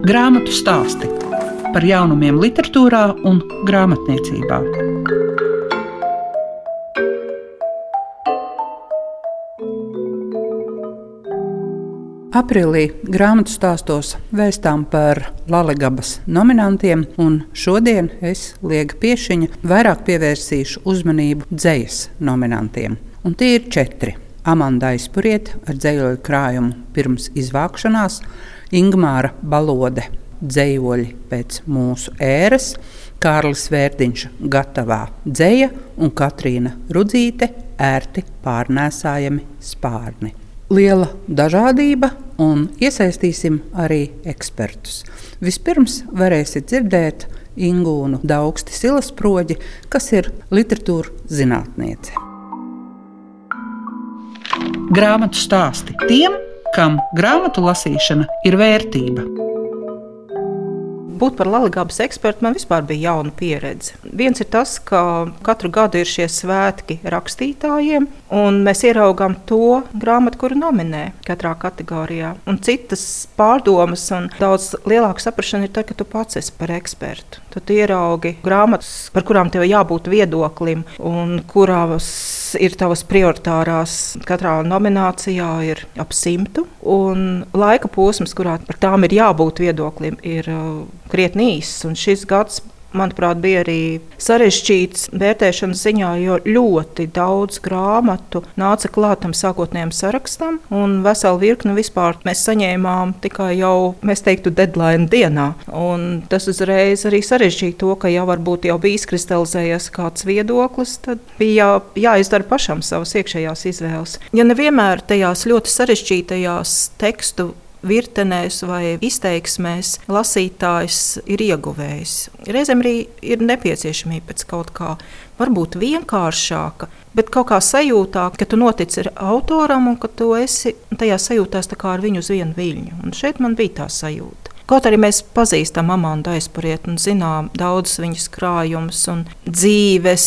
Grāmatu stāsti par jaunumiem, literatūrā un grāmatniecībā. Aprīlī grāmatu stāstos vēstām par Latvijas nominantiem, un šodien es, Liega Piešiņa, vairāk pievērsīšu uzmanību dzējas nominantiem. Un tie ir četri. Amanda Aizpuriet ar dzējoļu krājumu pirms izvākšanās, Ingmāra Balode dzējoļi pēc mūsu ēras, Kārlis Vērtiņš gatavā dzēja un Katrīna Rudzīte ērti pārnēsājami spārni. Liela dažādība un iesaistīsim arī ekspertus. Vispirms varēsiet dzirdēt Ingūnu Daugsti Silasproģi, kas ir literatūra zinātniece. Grāmatu stāsti tiem, kam grāmatu lasīšana ir vērtība. Būt par Latvijas ekspertu man vispār bija jauna pieredze. Viens ir tas, ka katru gadu ir šie svētki rakstītājiem, un mēs ieraugām to grāmatu, kuru nominē katrā kategorijā. Un citas pārdomas un daudz lielāka saprāšana ir tad, kad tu pats esi par ekspertu. Tad ieraugi grāmatas, par kurām tev jābūt viedoklim, un kurās ir tavas prioritārās. Katrā nominācijā ir ap simtu, un laika posms, kurā par tām ir jābūt viedoklim, ir uh, krietni īss. Šis gads manuprāt, bija arī sarežģīts vērtēšanas ziņā, jo ļoti daudz grāmatu nāca klāt tam sākotnējam sarakstam, un veselu virkni vispār mēs saņēmām tikai jau, mēs teiktu, deadline dienā. Un tas uzreiz arī sarežģīja to, ka jau varbūt jau bija izkristalizējies kāds viedoklis, tad bija jā, jāizdara pašam savas iekšējās izvēles. Ja nevienmēr tajās ļoti sarežģītajās tekstu virtenēs vai izteiksmēs lasītājs ir ieguvējis. Reizēm arī ir nepieciešamība pēc kaut kā varbūt vienkāršāka, bet kaut kā sajūtā, ka tu notici ar autoram un ka tu esi tajā sajūtās ar viņu uz vienu viļņu. Un šeit man bija tā sajūta. Kaut arī mēs pazīstam Amandu aizpuriet un zinām daudzus viņas krājumus un dzīves,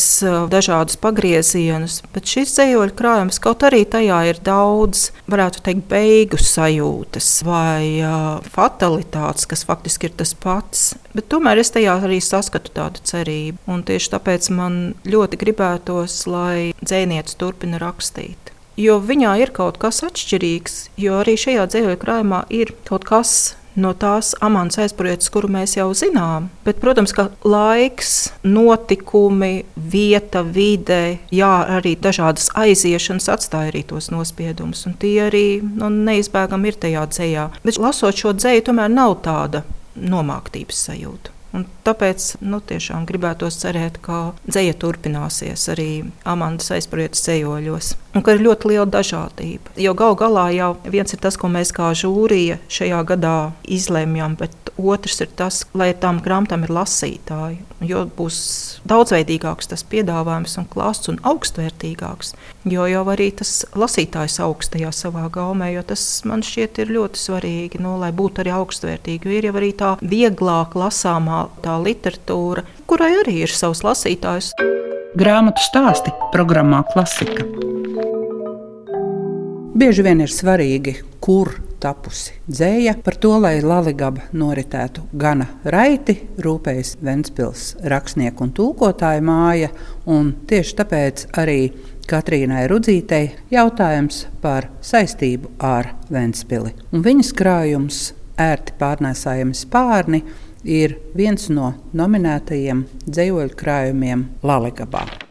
dažādus pagriezienus, bet šis dzējoļu krājums kaut arī tajā ir daudz, varētu teikt, beigu sajūtas vai uh, fatalitātes, kas faktiski ir tas pats. Bet tomēr es tajā arī saskatu tādu cerību. Un tieši tāpēc man ļoti gribētos, lai dzēniece turpina rakstīt. Jo viņā ir kaut kas atšķirīgs, jo arī šajā dzīslu krājumā ir kaut kas no tās amants aizpūrietas, kuru mēs jau zinām. Bet, protams, ka laiks, notikumi, vieta, vide, jā, arī dažādas aiziešanas atstāja arī tos nospiedumus. Tie arī nu, neizbēgami ir tajā dzējā. Bet lasot šo dzēju, tomēr nav tāda nomāktības sajūta. Un tāpēc nu, tiešām gribētos cerēt, ka dzēja turpināsies arī Amandas aizpārietas ceļojos. Ka ir ļoti liela dažādība. Jo gal galā jau viens ir tas, ko mēs kā žūrija šajā gadā izlemjam, bet Otrs ir tas, lai tam grāmatām ir lasītāji, jo būs daudzveidīgāks tas piedāvājums un klāsts un augstvērtīgāks. Jo jau arī tas lasītājs augstajā savā gaumē, jo tas man šķiet ir ļoti svarīgi, nu, lai būtu arī augstvērtīgi. Jo ir jau arī tā vieglāk lasāmā tā literatūra, kurai arī ir savs lasītājs. Grāmatu stāsti programmā Klasika. Bieži vien ir svarīgi, kur tapusi dzēja. Par to, lai Latvijas noritētu gana raiti, rūpējas Ventspils rakstnieku un tulkotāju māja. Un tieši tāpēc arī Katrīnai Rudzītei jautājums par saistību ar Ventspili. Un viņas krājums ērti pārnēsājami spārni ir viens no nominētajiem dzējoļu krājumiem Latvijā.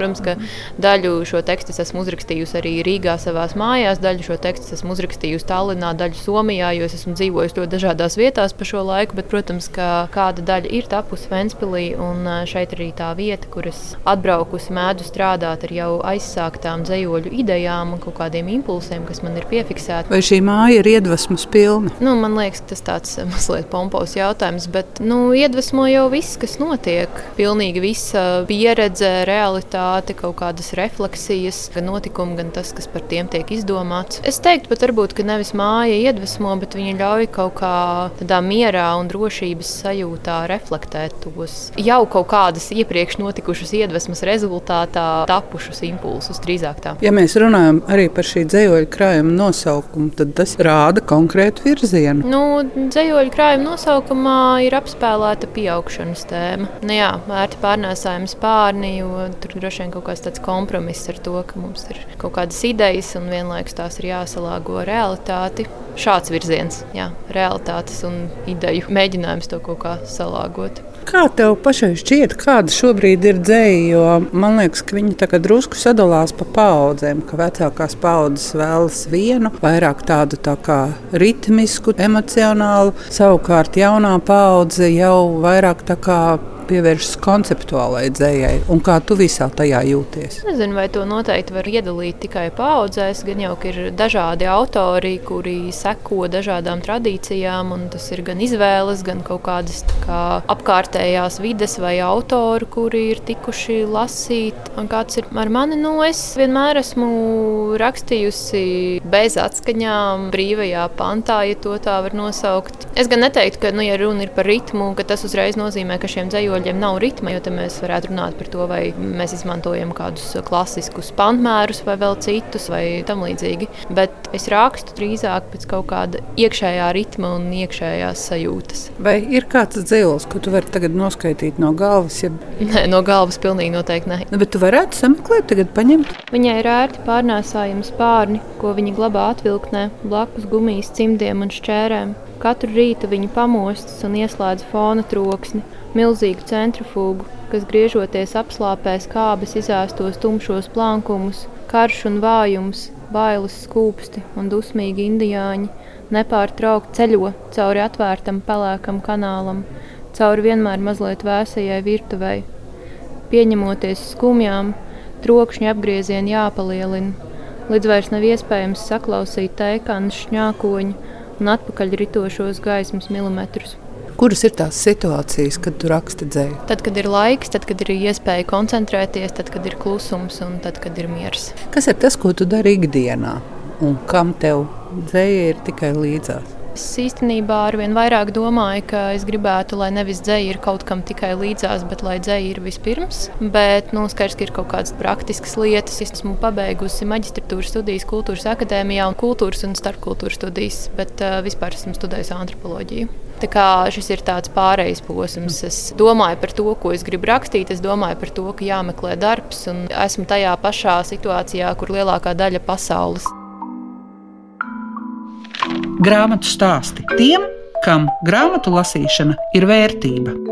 Protams, ka daļu šo tekstu esmu uzrakstījusi arī Rīgā, savā mājās, daļu šo tekstu esmu uzrakstījusi Tallinā, daļu Somijā, jo es esmu dzīvojis ļoti dažādās vietās pa šo laiku. Bet, protams, ka kāda daļa ir tapusi Ventspīlī, un šeit arī tā vieta, kur es atbraukusi mēdzu strādāt ar jau aizsāktām dzējoļu idejām un kaut kādiem impulsiem, kas man ir piefiksēti. Vai šī māja ir iedvesmas pilna? Nu, man liekas, tas tāds mazliet pompos jautājums, bet nu, iedvesmo jau viss, kas notiek. Pilnīgi visa pieredze, realitāte realitāte, kaut kādas refleksijas, gan notikumi, gan tas, kas par tiem tiek izdomāts. Es teiktu, pat varbūt, ka nevis māja iedvesmo, bet viņa ļauj kaut kā tādā mierā un drošības sajūtā reflektēt tos jau kaut kādas iepriekš notikušas iedvesmas rezultātā tapušus impulsus drīzāk tā. Ja mēs runājam arī par šī dzējoļa krājuma nosaukumu, tad tas rāda konkrētu virzienu. Nu, dzējoļa krājuma nosaukumā ir apspēlēta pieaugšanas tēma. Nu, jā, vērti pārnēsājumi spārni, jo tur droši vien kaut kāds tāds kompromiss ar to, ka mums ir kaut kādas idejas un vienlaikus tās ir jāsalāgo realitāti. Šāds virziens, jā, realitātes un ideju mēģinājums to kaut kā salāgot. Kā tev pašai šķiet, kāda šobrīd ir dzēja? Jo man liekas, ka viņi tagad drusku sadalās pa paudzēm, ka vecākās paudzes vēlas vienu, vairāk tādu tā kā ritmisku, emocionālu, savukārt jaunā paudze jau vairāk tā kā pievēršas konceptuālai dzējai, un kā tu visā tajā jūties? Nezinu, vai to noteikti var iedalīt tikai paudzēs. Gan jau ir dažādi autori, kuri seko dažādām tradīcijām, un tas ir gan izvēles, gan kaut kādas kā, apkārtējās vides vai autori, kuri ir tikuši lasīt. Un kāds ir ar mani? Nu, es vienmēr esmu rakstījusi bez atskaņām, brīvajā pantā, ja to tā var nosaukt. Es gan neteiktu, ka, nu, ja runa ir par ritmu, tas uzreiz nozīmē, ka šiem dzējoļiem soļiem nav ritma, jo mēs varētu runāt par to, vai mēs izmantojam kādus klasiskus pantmērus vai vēl citus vai tam līdzīgi. Bet es rakstu drīzāk pēc kaut kāda iekšējā ritma un iekšējās sajūtas. Vai ir kāds dzīvos, ko tu vari tagad noskaidrot no galvas? Ja... Nē, no galvas pilnīgi noteikti nē. Nu, bet tu varētu sameklēt, tagad paņemt. Viņai ir ērti pārnēsājumi spārni, ko viņa glabā atvilknē blakus gumijas cimdiem un šķērēm. Katru rītu viņa pamostas un ieslēdz fona troksni, milzīgu centrifūgu, kas griežoties apslāpēs kābes izēstos tumšos plankumus, karš un vājums, bailes skūpsti un dusmīgi indiāņi nepārtraukti ceļo cauri atvērtam pelēkam kanālam, cauri vienmēr mazliet vēsajai virtuvei. Pieņemoties skumjām, trokšņa apgriezieni jāpalielina, līdz vairs nav iespējams saklausīt teikānu šņākoņu un atpakaļ ritošos gaismas milimetrus. Kuras ir tās situācijas, kad tu raksti dzēju? Tad, kad ir laiks, tad, kad ir iespēja koncentrēties, tad, kad ir klusums un tad, kad ir miers. Kas ir tas, ko tu dari ikdienā un kam tev dzēja ir tikai līdzās? Es īstenībā arvien vairāk domāju, ka es gribētu, lai nevis dzēja ir kaut kam tikai līdzās, bet lai dzēja ir vispirms. Bet nu, skaidrs, ka ir kaut kādas praktiskas lietas. Es esmu pabeigusi maģistratūras studijas kultūras akadēmijā un kultūras un starpkultūras studijas, bet uh, vispār esmu studējusi antropoloģiju. Šis ir tāds pārejas posms. Es domāju par to, ko es gribu rakstīt. Es domāju par to, ka jāmeklē darbs, un esmu tajā pašā situācijā, kur lielākā daļa pasaules. Grāmatu stāsti tiem, kam grāmatu lasīšana ir vērtība.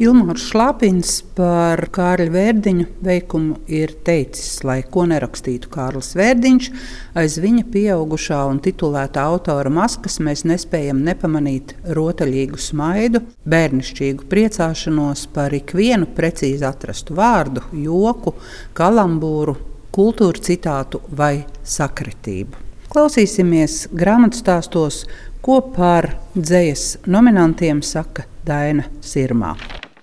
Ilmārs Šlāpins par Kārļa Vērdiņu veikumu ir teicis, lai ko nerakstītu Kārlis Vērdiņš, aiz viņa pieaugušā un titulētā autora maskas mēs nespējam nepamanīt rotaļīgu smaidu, bērnišķīgu priecāšanos par ikvienu precīzi atrastu vārdu, joku, kalambūru, kultūra citātu vai sakritību. Klausīsimies grāmatu stāstos, ko par dzējas nominantiem saka Daina Sirmā.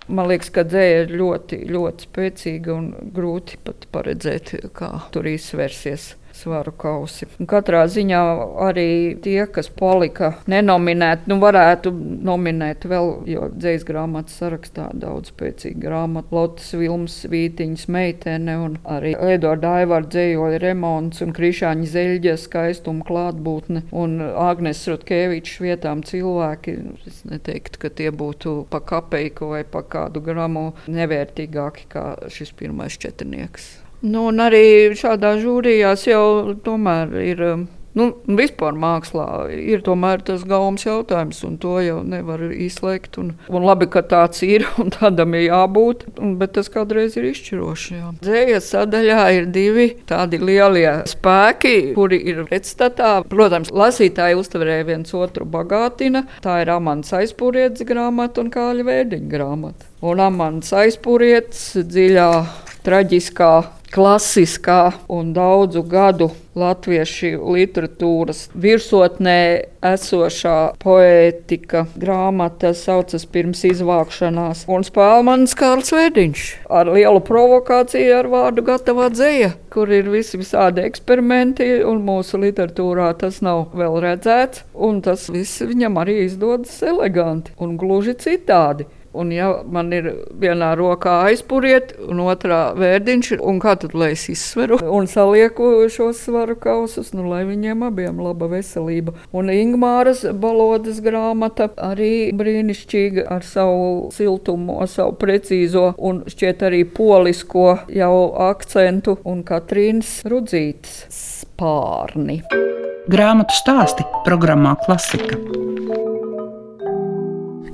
Man liekas, ka dzēja ir ļoti, ļoti spēcīga un grūti pat paredzēt, kā tur izvērsies svaru kausi. Un katrā ziņā arī tie, kas palika nenominēti, nu varētu nominēt vēl, jo dzīs grāmatas sarakstā daudz spēcīga grāmata. Lotas Vilmas Vītiņas meitene un arī Edvarda Aivara dzējoļa remonts un Krišāņa Zeļģa skaistuma klātbūtne un Agnes Rutkevičs vietām cilvēki. Es neteiktu, ka tie būtu pa kapeiku vai pa kādu gramu nevērtīgāki kā šis pirmais četrnieks. Nu, un arī šādā žūrijās jau tomēr ir. Um, nu, vispār mākslā ir tas gaumas jautājums, un to jau nevar izslēgt. Un, un labi, ka tāds ir, un tādam ir jābūt, un, bet tas kādreiz ir izšķiroši. Jā. Dzējas sadaļā ir divi tādi lielie spēki, kuri ir pretstatā. Protams, lasītāji uztverēja viens otru bagātina. Tā ir Amants aizpūrietes grāmata un Kāļa Vērdiņa grāmata. Un Amants aizpūrietes dziļā traģiskā klasiskā un daudzu gadu latviešu literatūras virsotnē esošā poētika grāmata saucas pirms izvākšanās. Un spēlmanis Kārls Vēdiņš ar lielu provokāciju ar vārdu gatavā dzēja, kur ir visi visādi eksperimenti, un mūsu literatūrā tas nav vēl redzēts, un tas viss viņam arī izdodas eleganti un gluži citādi. Un, ja man ir vienā rokā aizpūriet, un otrā vērdiņš, un kā tad lai es izsveru un salieku šos svaru kausus, nu, lai viņiem abiem laba veselība. Un Ingmāras balodas grāmata arī brīnišķīga ar savu siltumu, ar savu precīzo un šķiet arī polisko jau akcentu un Katrīnas Rudzītes spārni. Grāmatu stāsti programmā Klasika.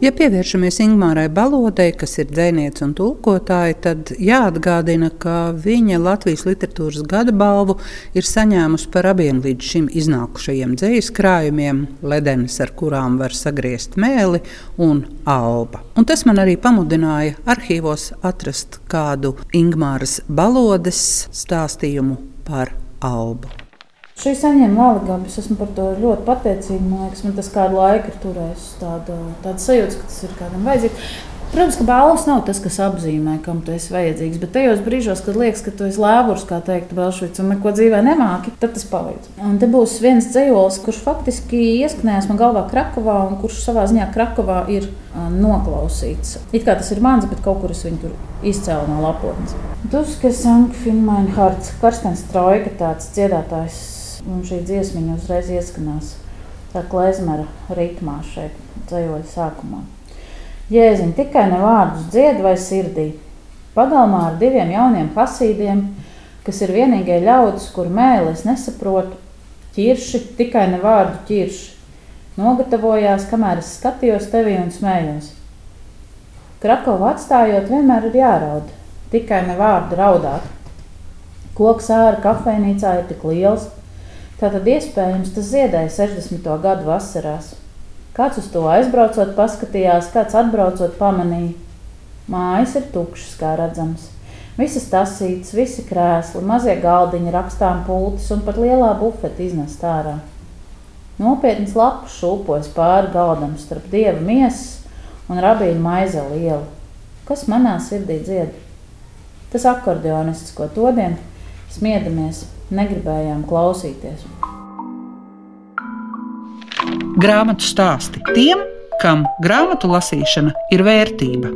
Ja pievēršamies Ingūrai Balodai, kas ir dzēniece un tulkotāja, tad jāatgādina, ka viņa Latvijas literatūras gada balvu ir saņēmusi par abiem līdz šim iznākušajiem dzīslu krājumiem, ledenis, ar kurām var sagriezt mēli, un alba. Un tas man arī pamudināja arhīvos atrast kādu Ingūras Balodes stāstījumu par albu. Šī saņēma Lālagabu. Es esmu par to ļoti pateicīga. Man liekas, man tas kādu laiku ir turējis tādu, tādu sajūtu, ka tas ir kādam vajadzīgs. Protams, ka balvas nav tas, kas apzīmē, kam tu esi vajadzīgs. Bet tajos brīžos, kad liekas, ka tu esi lēvurs, kā teikt, Belšvits, un neko dzīvē nemāki, tad tas palīdz. Un te būs viens dzīslis, kurš faktiski ieskanējās man galvā Krakovā, un kurš savā ziņā Krakovā ir noklausīts. It kā tas ir mans, bet kaut kur es viņu tur izcēlu no lapotnes. Duske Sankfinmeinhards, Karstens Trojka, tāds dziedātājs un šī dziesmiņa uzreiz ieskanās tā klezmera ritmā šeit dzējoļa sākumā. Jēziņ tikai ne vārdus dzied vai sirdī. Pagalmā ar diviem jauniem hasīdiem, kas ir vienīgie ļaudis, kur mēlis nesaprotu, ķirši, tikai ne vārdu ķirši. Nogatavojās, kamēr es skatījos tevi un smējos. Krakovu atstājot, vienmēr ir jāraud, tikai ne vārdu raudāt. Koks ārā kafejnīcā ir tik liels, Tātad iespējams tas ziedēja 60. gadu vasarās. Kāds uz to aizbraucot, paskatījās, kāds atbraucot, pamanīja. Mājas ir tukšas, kā redzams. Visas tasītas, visi krēsli, mazie galdiņi, rakstām pultis un pat lielā bufete iznest ārā. Nopietnas lapas šūpojas pāri galdam starp dieva miesas un rabīnu maize lielu. Kas manā sirdī dzied? Tas akordeonists, ko todien smiedamies negribējām klausīties. Grāmatu stāsti tiem, kam grāmatu lasīšana ir vērtība.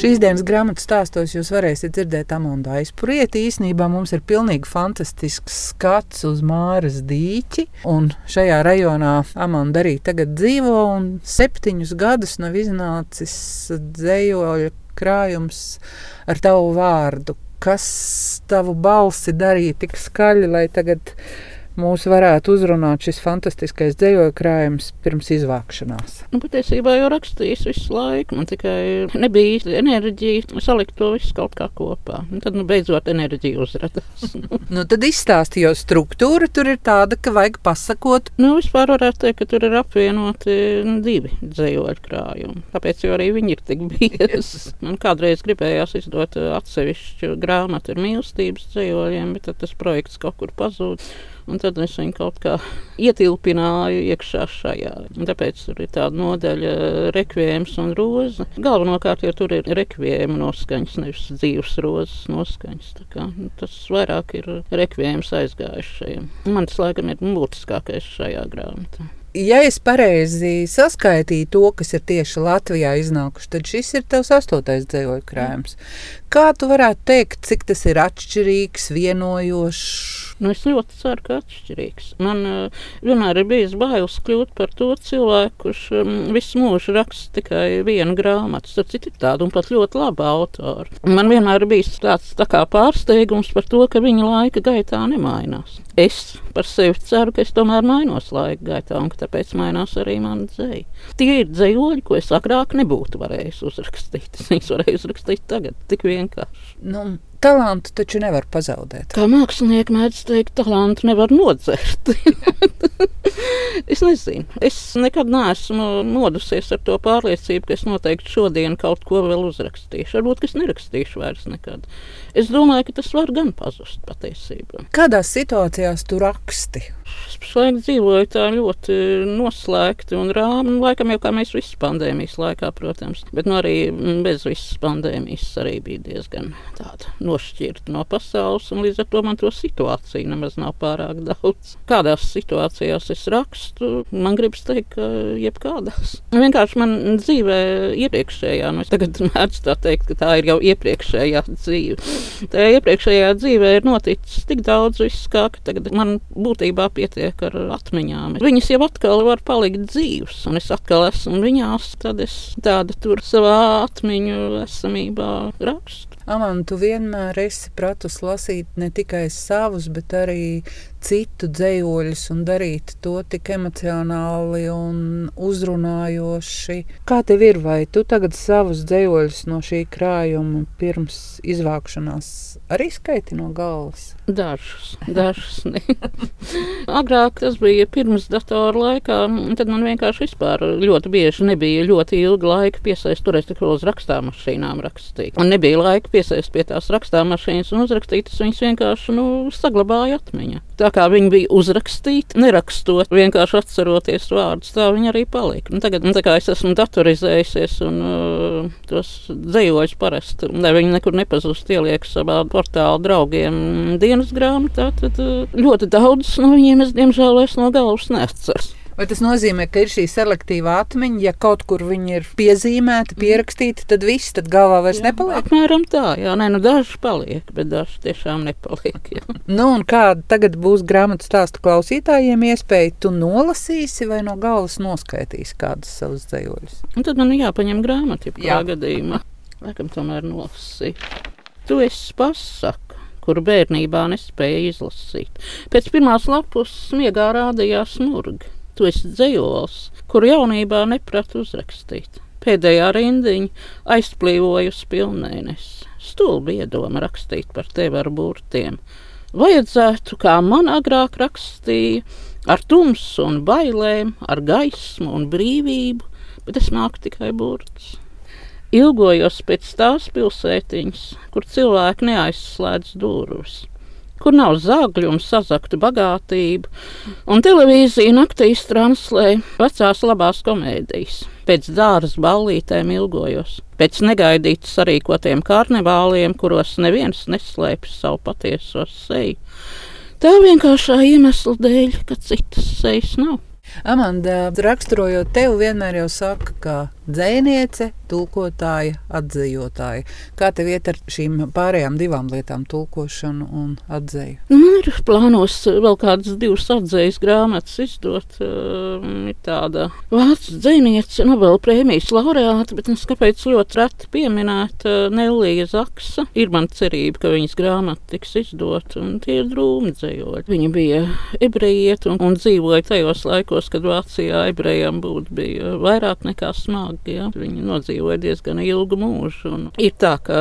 Šīs dienas grāmatas stāstos jūs varēsiet dzirdēt Amondu aizpurieti. Īsnībā mums ir pilnīgi fantastisks skats uz Māras dīķi. Un šajā rajonā Amonda arī tagad dzīvo un septiņus gadus nav iznācis dzējoļa krājums ar tavu vārdu kas tavu balsi darīja tik skaļi, lai tagad mūs varētu uzrunāt šis fantastiskais dzīslu krājums pirms izvākšanās? Nu, patiesībā jau rakstījis visu laiku. Man tikai nebija enerģija salikt to visu kaut kā kopā. Un tad, nu, beidzot, enerģija uzrādījās. nu, tad izstāstīja, jo struktūra tur ir tāda, ka vajag pasakot. Nu, vispār varētu teikt, ka tur ir apvienoti divi dzīslu krājumi. Tāpēc arī viņi ir tik biezi. Man kādreiz gribējās izdot atsevišķu grāmatu ar mīlestības dzīsloļiem, bet tas projekts kaut kur pazūd. Un tad es viņu kaut kā ietilpināju iekšā šajā. Un tāpēc tur ir tāda nodaļa, rekvijams un roze. Galvenokārt jau tur ir rekvijama noskaņas, nevis dzīves rozes noskaņas. Kā, nu, tas vairāk ir rekvijams aizgājušajiem. Man tas laikam ir būtiskākais šajā grāmatā ja es pareizi saskaitīju to, kas ir tieši Latvijā iznākuši, tad šis ir tavs astotais dzīvoļu krājums. Kā tu varētu teikt, cik tas ir atšķirīgs, vienojošs? Nu, es ļoti ceru, ka atšķirīgs. Man uh, vienmēr ir bijis bailes kļūt par to cilvēku, kurš um, visu mūžu raksta tikai vienu grāmatu. Starp citu, tādu un pat ļoti labu autoru. Man vienmēr ir bijis tāds tā kā pārsteigums par to, ka viņa laika gaitā nemainās. Es par sevi ceru, ka es tomēr mainos laika gaitā, un tāpēc mainās arī mana dzēja. Tie ir dzējoļi, ko es agrāk nebūtu varējis uzrakstīt. Es viņus varēju uzrakstīt tagad, tik vienkārši. Nu, Talantu taču nevar pazaudēt. Kā mākslinieks mēdz teikt, talantu nevar nodzert. Es nezinu. Es nekad neesmu modusies ar to pārliecību, ka es noteikti šodien kaut ko vēl uzrakstīšu. Varbūt es nerakstīšu vairs nekad. Es domāju, ka tas var gan pazust patiesībā. Kādās situācijās tu raksti? Es pašlaik dzīvoju tā ļoti noslēgti un rāmi. Nu, laikam jau kā mēs visi pandēmijas laikā, protams. Bet nu, arī bez visas pandēmijas arī bija diezgan tāda nošķirta no pasaules. Līdz ar to man to situāciju nemaz nav pārāk daudz. Kādās situācijās es rakstu? Man gribas teikt, ka jebkādās. Vienkārši man dzīvē iepriekšējā, nu es tagad mēdzu tā teikt, ka tā ir jau iepriekšējā dzīve. Tajā iepriekšējā dzīvē ir noticis tik daudz viss, kā tagad man būtībā pietiek ar atmiņām. Viņas jau atkal var palikt dzīves, un es atkal esmu viņās, tad es tādu tur savā atmiņu esamībā rakstu. Amanda, tu vienmēr esi pratus lasīt ne tikai savus, bet arī citu dzējoļus un darīt to tik emocionāli un uzrunājoši. Kā tev ir, vai tu tagad savus dzējoļus no šī krājuma pirms izvākšanās arī skaiti no galvas? Dažus, dažus. Agrāk tas bija pirms datora laikā, tad man vienkārši vispār ļoti bieži nebija ļoti ilga laika piesaistīt, turēs tikai uz rakstāmašīnām rakstīt. Un nebija laika piesaistīt pie tās rakstāmašīnas un uzrakstīt, es viņus vienkārši nu, saglabāju atmiņā. Tā kā viņi bija uzrakstīti, nerakstot, vienkārši atceroties vārdus, tā viņi arī palika. Nu, tagad, nu, es esmu datorizējusies un uh, tos dzējoļus parasti, lai viņi nekur nepazust, ieliek savā portāla draugiem dienas grāmatā, tad uh, ļoti daudz no viņiem es diemžēl vairs no galvas neatceros. Vai tas nozīmē, ka ir šī selektīva atmiņa, ja kaut kur viņi ir piezīmēti, pierakstīti, tad viss tad galvā vairs jā, nepaliek? Apmēram tā, jā, nē, nu daži paliek, bet daži tiešām nepaliek. Jā. nu, un kāda tagad būs grāmatu stāstu klausītājiem iespēja, tu nolasīsi vai no galvas noskaitīsi kādus savus dzējoļus? Un tad man jāpaņem grāmata, ja gadījumā. Laikam tomēr nolasīt. Tu esi pasaka kuru bērnībā nespēja izlasīt. Pēc pirmās lapus smiegā rādījās murgi. Esi dzējols, kuru jaunībā nepratu uzrakstīt. Pēdējā rindiņa aizplīvoja uz pilnēnesi. Stulbi iedoma rakstīt par tevi ar burtiem. Vajadzētu, kā man agrāk rakstīja, ar tumsu un bailēm, ar gaismu un brīvību, bet es māku tikai burts. Ilgojos pēc tās pilsētiņas, kur cilvēki neaizslēdz durvis kur nav zāģļu un sazaktu bagātību, un televīzija naktīs translē vecās labās komēdijas. Pēc dārza ballītēm ilgojos, pēc negaidītas sarīkotiem karnevāliem, kuros neviens neslēpj savu patieso seju. Tā vienkāršā iemesla dēļ, ka citas sejas nav. Amanda, raksturojot tevi, vienmēr jau saka, ka dzēniece, tulkotāja, atzījotāja. Kā tev iet ar šīm pārējām divām lietām, tulkošanu un atzēju? Nu, ir plānos vēl kādas divas atzējas grāmatas izdot. Uh, ir tāda vācu dzēniece, Nobela prēmijas laureāta, bet es kāpēc ļoti reti pieminēt uh, Nelija Zaksa. Ir man cerība, ka viņas grāmata tiks izdot, un tie ir drūmi dzējoļi. Viņa bija ebrejiet un, un dzīvoja tajos laikos, kad Vācijā ebrejiem būtu bija vairāk nekā smagi. Ja? Viņi nodzīvoja diezgan ilgu mūžu. Ir tā, ka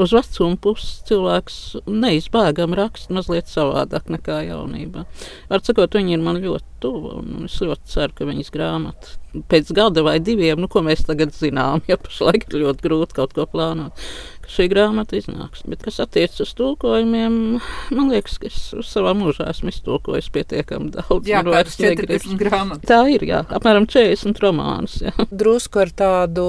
uz vecuma puses cilvēks neizbēgami raksta mazliet savādāk nekā jaunībā. Var sakot, viņi ir man ļoti tuvu, un es ļoti ceru, ka viņas grāmata pēc gada vai diviem, nu, ko mēs tagad zinām, ja pašlaik ir ļoti grūti kaut ko plānot, šī grāmata iznāks. Bet, kas attiecas uz tulkojumiem, man liekas, ka es savā mūžā esmu iztulkojis pietiekami daudz. Jā, kāds 40 grāmatas. Tā ir, jā, apmēram 40 romānus. Jā. Drusku ar tādu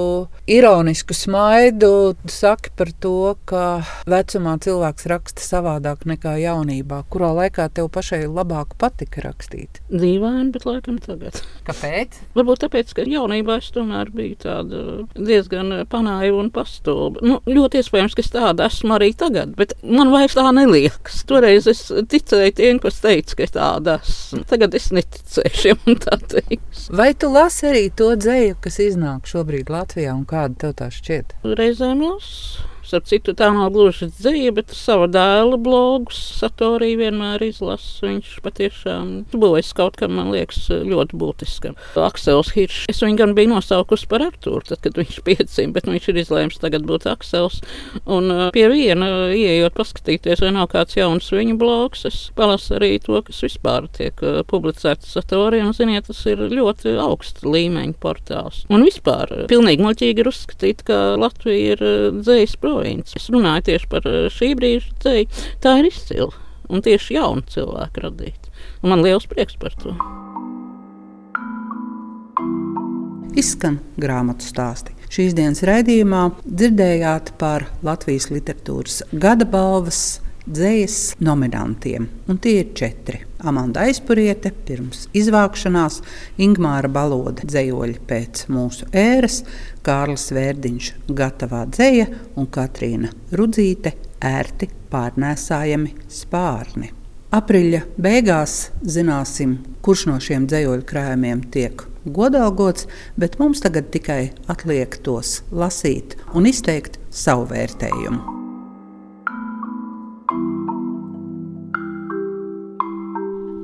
ironisku smaidu saki par to, ka vecumā cilvēks raksta savādāk nekā jaunībā. Kurā laikā tev pašai labāk patika rakstīt? Dīvaini, bet laikam tagad. Kāpēc? Varbūt tāpēc, ka jaunībā es tomēr biju tāda diezgan panāja un pastulba. Nu, ļoti iespējams, ka es tāda esmu arī tagad, bet man vairs tā neliekas. Toreiz es ticēju tiem, kas teica, ka tāda esmu. Tagad es neticēju šiem tā teiks. Vai tu lasi arī to dzēju, kas iznāk šobrīd Latvijā un kāda tev tā šķiet? Reizēm lasu Starp citu, tā nav gluži dzīve, bet sava dēla blogus Satorī vienmēr izlasu. Viņš patiešām bojas kaut kam, man liekas, ļoti būtiskam. Aksels Hiršs. Es viņu gan biju nosaukusi par Artūru, tad, kad viņš piecīm, bet viņš ir izlēms tagad būt Aksels. Un pie viena, ieejot paskatīties, vai nav kāds jauns viņa blogs, es palasu arī to, kas vispār tiek publicēts Satorī. Un, ziniet, tas ir ļoti augsta līmeņa portāls. Un vispār pilnīgi muļķīgi ir uzskatīt, ka Latvija ir dzējas province provinces. Es runāju tieši par eh, šī brīža ceļu. Tā ir izcila un tieši jauna cilvēka radīta. Man liels prieks par to. Izskan grāmatu stāsti. Šīs dienas raidījumā dzirdējāt par Latvijas literatūras gada balvas dzējas nominantiem. Un tie ir četri. Amanda Aizpuriete pirms izvākšanās, Ingmāra Balode dzējoļi pēc mūsu ēras, Kārlis Vērdiņš gatavā dzēja un Katrīna Rudzīte ērti pārnēsājami spārni. Aprīļa beigās zināsim, kurš no šiem dzējoļu krājumiem tiek godalgots, bet mums tagad tikai atliek tos lasīt un izteikt savu vērtējumu.